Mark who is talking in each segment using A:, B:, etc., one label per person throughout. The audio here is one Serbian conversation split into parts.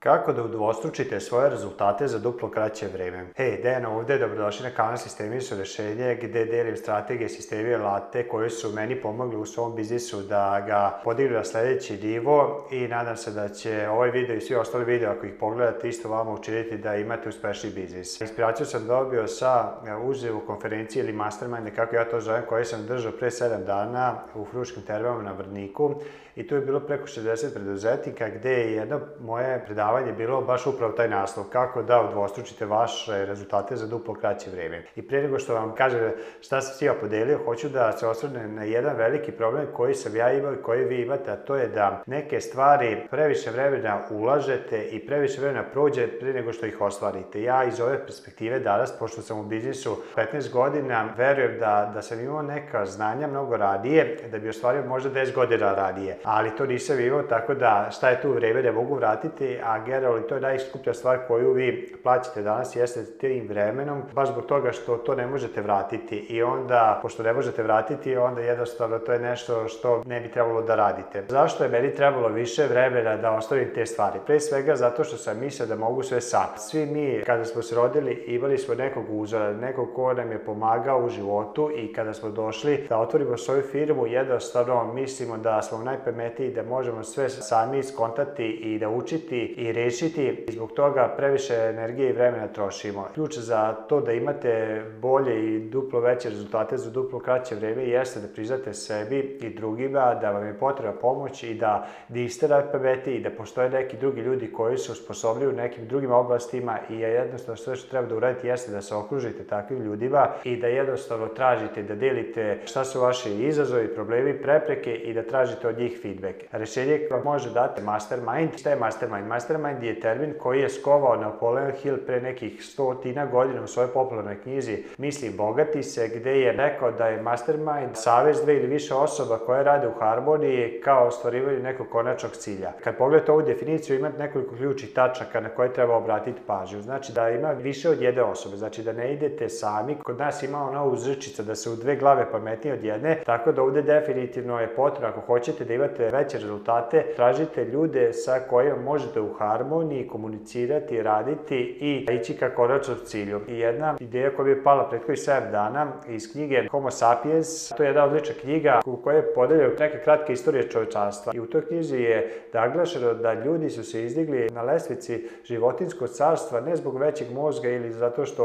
A: Kako da udvostručite svoje rezultate za duplo kraće vreme? Hej, Dejan ovde, dobrodošli na kanal Sistemi su rešenje gde delim strategije, sistemi i late koji su meni pomogli u svom biznisu da ga podignu na sledeći nivo i nadam se da će ovaj video i svi ostali video ako ih pogledate isto vama učiniti da imate uspešni biznis. Inspiraciju sam dobio sa e, uzevu konferencije ili mastermind, kako ja to zovem, koje sam držao pre 7 dana u Fruškim termama na Vrniku i tu je bilo preko 60 preduzetnika gde je jedno moje predavanje predavanje bilo baš upravo taj naslov, kako da odvostručite vaše rezultate za duplo kraće vreme. I pre nego što vam kažem šta sam s podelio, hoću da se osvrnem na jedan veliki problem koji sam ja imao i koji vi imate, a to je da neke stvari previše vremena ulažete i previše vremena prođe pre nego što ih ostvarite. Ja iz ove perspektive danas, pošto sam u biznisu 15 godina, verujem da, da sam imao neka znanja mnogo radije, da bi ostvario možda 10 godina radije, ali to nisam imao, tako da šta je tu vreme ne mogu vratiti, a gerol to je najskuplja stvar koju vi plaćate danas jeste tim vremenom, baš zbog toga što to ne možete vratiti i onda, pošto ne možete vratiti, onda jednostavno to je nešto što ne bi trebalo da radite. Zašto je meni trebalo više vremena da ostavim te stvari? Pre svega zato što sam mislio da mogu sve sam. Svi mi, kada smo se rodili, imali smo nekog uzora, nekog ko nam je pomagao u životu i kada smo došli da otvorimo svoju firmu, jednostavno mislimo da smo najpametniji, da možemo sve sami skontati i da učiti i i rešiti. Zbog toga previše energije i vremena trošimo. Ključ za to da imate bolje i duplo veće rezultate za duplo kraće vreme jeste da priznate sebi i drugima da vam je potreba pomoć i da, da isterapevete i da postoje neki drugi ljudi koji se sposobni u nekim drugim oblastima i jednostavno sve što treba da uradite jeste da se okružite takvim ljudima i da jednostavno tražite, da delite šta su vaše izazovi, problemi, prepreke i da tražite od njih feedback. Rešenje vam može dati mastermind. Šta je mastermind? Mastermind mastermind je termin koji je skovao Napoleon Hill pre nekih stotina godina u svojoj popularnoj knjizi Misli bogati se, gde je rekao da je mastermind savez dve ili više osoba koje rade u harmoniji kao ostvarivanje nekog konačnog cilja. Kad pogledate ovu definiciju, imate nekoliko ključnih tačaka na koje treba obratiti pažnju. Znači da ima više od jedne osobe, znači da ne idete sami. Kod nas ima ona uzrčica da se u dve glave pametnije od jedne, tako da ovde definitivno je potrebno ako hoćete da imate veće rezultate, tražite ljude sa kojima možete u harmoniji harmoniji, komunicirati, raditi i ići ka konačnom cilju. I jedna ideja koja bi pala prethodnih 7 dana iz knjige Homo sapiens, to je jedna odlična knjiga u kojoj je podeljeno neke kratke istorije čovečanstva. I u toj knjizi je naglašeno da ljudi su se izdigli na lestvici životinskog carstva ne zbog većeg mozga ili zato što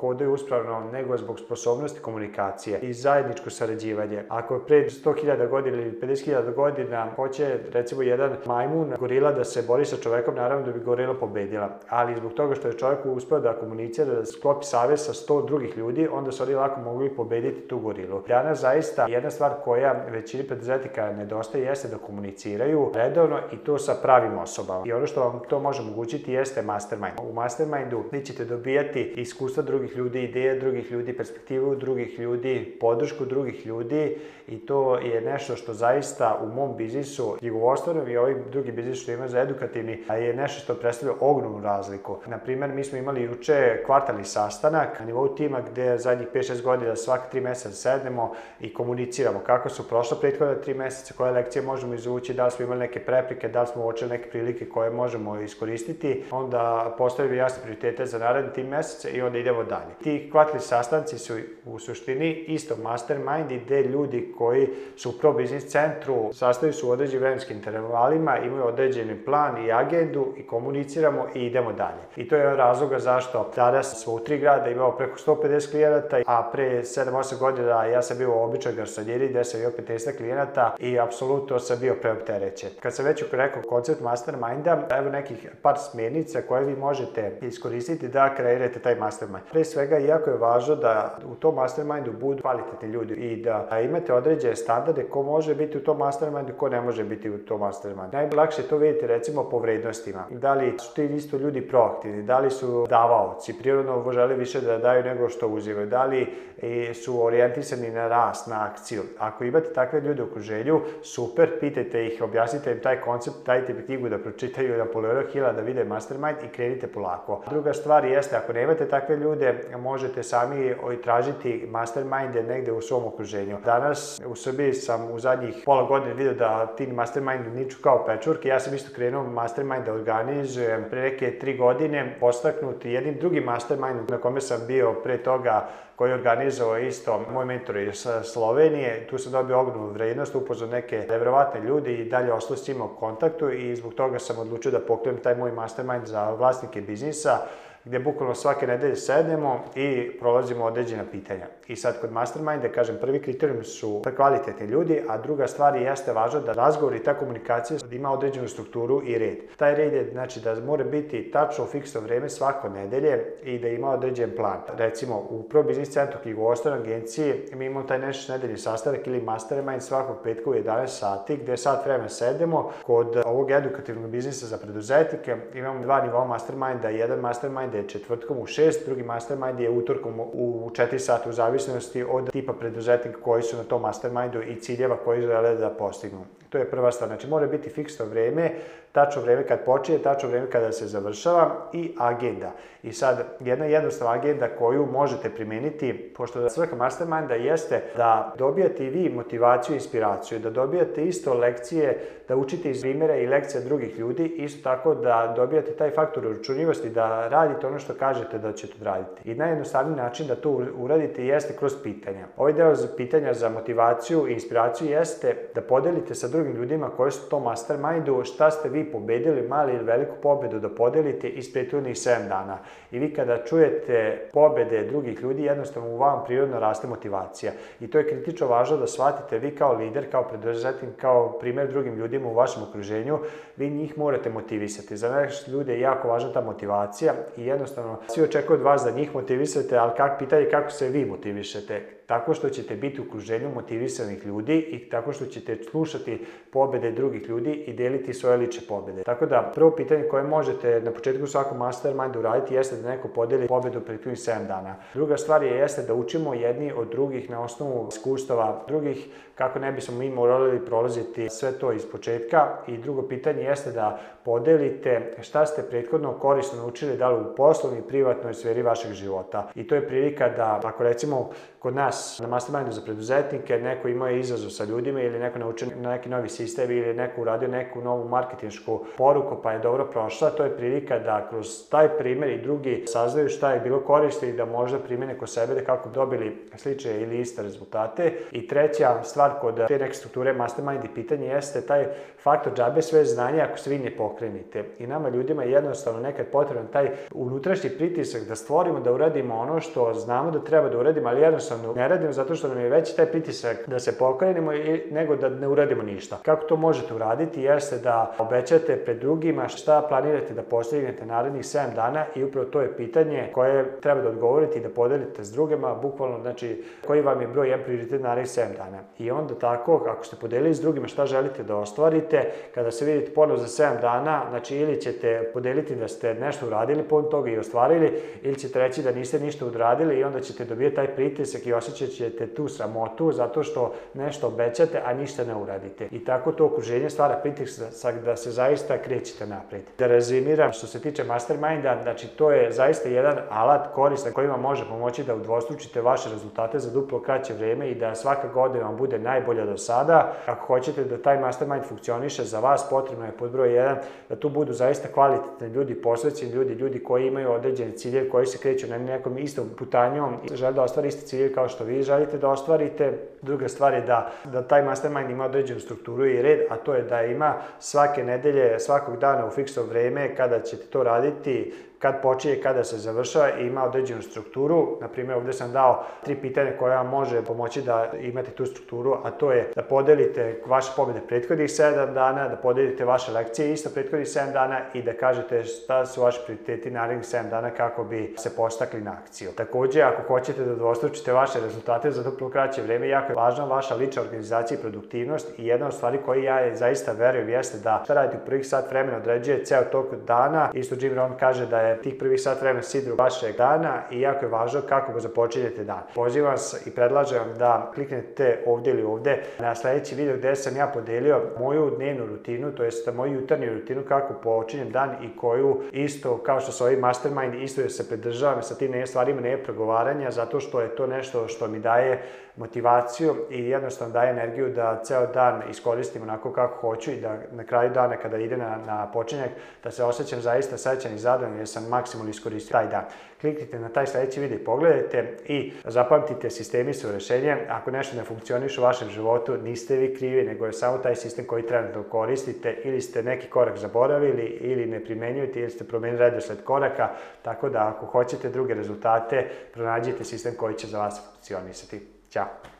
A: hodaju uspravno, nego zbog sposobnosti komunikacije i zajedničko sarađivanje. Ako pre 100.000 godina ili 50.000 godina hoće recimo jedan majmun, gorila da se bori sa čovekom naravno da bi Gorila pobedila, ali zbog toga što je čovjek uspeo da komunicira, da sklopi savez sa 100 drugih ljudi, onda su oni lako mogli pobediti tu gorilu. Danas zaista jedna stvar koja većini preduzetnika nedostaje jeste da komuniciraju redovno i to sa pravim osobama. I ono što vam to može omogućiti jeste mastermind. U mastermindu vi ćete dobijati iskustva drugih ljudi, ideje drugih ljudi, perspektivu drugih ljudi, podršku drugih ljudi i to je nešto što zaista u mom biznisu, knjigovodstvenom i ovim drugim biznisu što ima za edukativni, a je je nešto što predstavlja ogromnu razliku. Na primer, mi smo imali juče kvartalni sastanak na nivou tima gde zadnjih 5-6 godina svaki 3 meseca sednemo i komuniciramo kako su prošla prethodna 3 meseca, koje lekcije možemo izvući, da li smo imali neke prepreke, da li smo uočili neke prilike koje možemo iskoristiti, onda postavimo jasne prioritete za naredni 3 meseca i onda idemo dalje. Ti kvartalni sastanci su u suštini isto mastermind gde ljudi koji su u pro biznis centru sastaju su u određenim vremenskim intervalima, imaju određeni plan i agent brendu i komuniciramo i idemo dalje. I to je jedan razloga zašto danas smo u tri grada imao preko 150 klijenata, a pre 7-8 godina ja sam bio običan garsonjeri gde sam bio 50 klijenata i apsolutno sam bio preopterećen. Kad sam već rekao koncept masterminda, evo nekih par smjernica koje vi možete iskoristiti da kreirate taj mastermind. Pre svega, iako je važno da u tom mastermindu budu kvalitetni ljudi i da imate određene standarde ko može biti u tom mastermindu, ko ne može biti u tom mastermindu. Najlakše to vidite recimo po vrednosti aktivnostima. Da li su ti isto ljudi proaktivni, da li su davaoci, prirodno žele više da daju nego što uzimaju, da li e, su orijentisani na rast, na akciju. Ako imate takve ljude u okruženju, super, pitajte ih, objasnite im taj koncept, dajte im knjigu da pročitaju Napoleona Hila, da vide mastermind i krenite polako. Druga stvar jeste, ako nemate takve ljude, možete sami tražiti Mastermind negde u svom okruženju. Danas u Srbiji sam u zadnjih pola godine video da ti mastermind niču kao pečurke. Ja sam isto krenuo mastermind da organizujem pre neke tri godine postaknuti jednim drugim mastermindom na kome sam bio pre toga koji je organizovao isto moj mentor iz Slovenije. Tu sam dobio ogromnu vrednost, upoznao neke nevjerovatne ljudi i dalje ostao s njima u kontaktu i zbog toga sam odlučio da pokrenem taj moj mastermind za vlasnike biznisa gde bukvalno svake nedelje sednemo i prolazimo određena pitanja. I sad kod masterminde, kažem, prvi kriterijum su kvalitetni ljudi, a druga stvar je jeste važno da razgovor i ta komunikacija ima određenu strukturu i red. Taj red je znači da mora biti tačno u fiksno vreme svako nedelje i da ima određen plan. Recimo, u Pro Biznis centru knjigovostavne agencije mi imamo taj nešto nedelji sastanak ili mastermind svakog petka u 11 sati gde sat vremena sedemo kod ovog edukativnog biznisa za preduzetnike. Imamo dva nivoa masterminda, jedan mastermind je četvrtkom u 6, drugi mastermind je utorkom u 4 sata u zavisnosti zavisnosti od tipa preduzetnika koji su na tom mastermindu i ciljeva koji žele da postignu. To je prva stvar. Znači, mora biti fiksno vreme, tačno vreme kad počinje, tačno vreme kada se završava i agenda. I sad, jedna jednostavna agenda koju možete primeniti, pošto da svrha masterminda jeste da dobijate i vi motivaciju i inspiraciju, da dobijate isto lekcije, da učite iz primjera i lekcija drugih ljudi, isto tako da dobijate taj faktor uračunjivosti, da radite ono što kažete da ćete raditi. I najjednostavniji način da to uradite jeste kroz pitanja. Ovaj deo za pitanja za motivaciju i inspiraciju jeste da podelite sa drugim ljudima koji su to mastermindu, šta ste vi pobedili mali ili veliku pobedu da podelite iz prethodnih 7 dana. I vi kada čujete pobede drugih ljudi, jednostavno u vam prirodno raste motivacija. I to je kritično važno da shvatite vi kao lider, kao preduzetnik, kao primer drugim ljudima u vašem okruženju, vi njih morate motivisati. Za naš ljude je jako važna ta motivacija i jednostavno svi očekuju od vas da njih motivisate, ali kak, pitanje kako se vi motivišete tako što ćete biti u okruženju motivisanih ljudi i tako što ćete slušati pobede drugih ljudi i deliti svoje lične pobede pobjede. Tako da, prvo pitanje koje možete na početku svakog masterminda uraditi jeste da neko podeli pobjedu pred 7 dana. Druga stvar je jeste da učimo jedni od drugih na osnovu iskustava drugih kako ne bismo mi morali prolaziti sve to iz početka. I drugo pitanje jeste da podelite šta ste prethodno korisno naučili da li u poslovnoj, i privatnoj sferi vašeg života. I to je prilika da, ako recimo kod nas na mastermindu za preduzetnike neko ima izazov sa ljudima ili neko naučio neki novi sistem ili neko uradio neku novu marketinšku političku poruku, pa je dobro prošla, to je prilika da kroz taj primer i drugi saznaju šta je bilo koriste i da možda primene kod sebe da kako dobili slične ili iste rezultate. I treća stvar kod te neke strukture mastermind i pitanje jeste taj faktor džabe sve znanje ako svi ne pokrenite. I nama ljudima je jednostavno nekad potreban taj unutrašnji pritisak da stvorimo, da uradimo ono što znamo da treba da uradimo, ali jednostavno ne radimo zato što nam je veći taj pritisak da se pokrenemo i, nego da ne uradimo ništa. Kako to možete uraditi jeste da obećate obećate pred drugima, šta planirate da postignete narednih 7 dana i upravo to je pitanje koje treba da odgovorite i da podelite s drugima, bukvalno znači koji vam je broj 1 prioritet narednih 7 dana. I onda tako, ako ste podelili s drugima šta želite da ostvarite, kada se vidite ponovo za 7 dana, znači ili ćete podeliti da ste nešto uradili pun toga i ostvarili, ili ćete reći da niste ništa uradili i onda ćete dobijeti taj pritisak i osjećat ćete tu sramotu zato što nešto obećate, a ništa ne uradite. I tako to okruženje stvara pritisak da se zaista krećete napred. Da rezimiram što se tiče masterminda, znači to je zaista jedan alat koristan vam može pomoći da udvostručite vaše rezultate za duplo kraće vreme i da svaka godina vam bude najbolja do sada. Ako hoćete da taj mastermind funkcioniše za vas, potrebno je pod broj 1 da tu budu zaista kvalitetni ljudi, posvećeni ljudi, ljudi koji imaju određene cilje, koji se kreću na nekom istom putanjom i žele da ostvare iste cilje kao što vi želite da ostvarite. Druga stvar je da, da taj mastermind ima određenu strukturu i red, a to je da ima svake nedelje nedelje, svakog dana u fiksno vreme kada ćete to raditi, kad počinje, kada se završava i ima određenu strukturu. Na primjer, ovde sam dao tri pitanja koja vam može pomoći da imate tu strukturu, a to je da podelite vaše pobjede prethodnih 7 dana, da podelite vaše lekcije isto prethodnih 7 dana i da kažete šta su vaši prioriteti narednih 7 dana kako bi se postakli na akciju. Takođe, ako hoćete da dvostručite vaše rezultate za duplo kraće vreme, jako je važna vaša lična organizacija i produktivnost i jedna od stvari koju ja zaista verujem jeste da šta radite u prvih sat vremena određuje ceo tok dana. Isto Jim Rohn kaže da je je tih prvih sat vremena sidru vašeg dana i jako je važno kako ga započinjete dan. Pozivam vas i predlažem vam da kliknete ovdje ili ovdje na sledeći video gde sam ja podelio moju dnevnu rutinu, to jest moju jutarnju rutinu kako počinjem dan i koju isto kao što se ovaj mastermind isto se pridržavam sa tim ne stvarima ne pregovaranja zato što je to nešto što mi daje motivaciju i jednostavno daje energiju da ceo dan iskoristim onako kako hoću i da na kraju dana kada ide na, na počinjak da se osjećam zaista srećan i zadovoljan jer sam maksimalno iskoristio taj dan. Kliknite na taj sledeći video i pogledajte i zapamtite sistemi su rešenje. Ako nešto ne funkcioniš u vašem životu, niste vi krivi, nego je samo taj sistem koji trenutno koristite ili ste neki korak zaboravili ili ne primenjujete ili ste promenili redosled koraka, tako da ako hoćete druge rezultate, pronađite sistem koji će za vas funkcionisati. Ćao!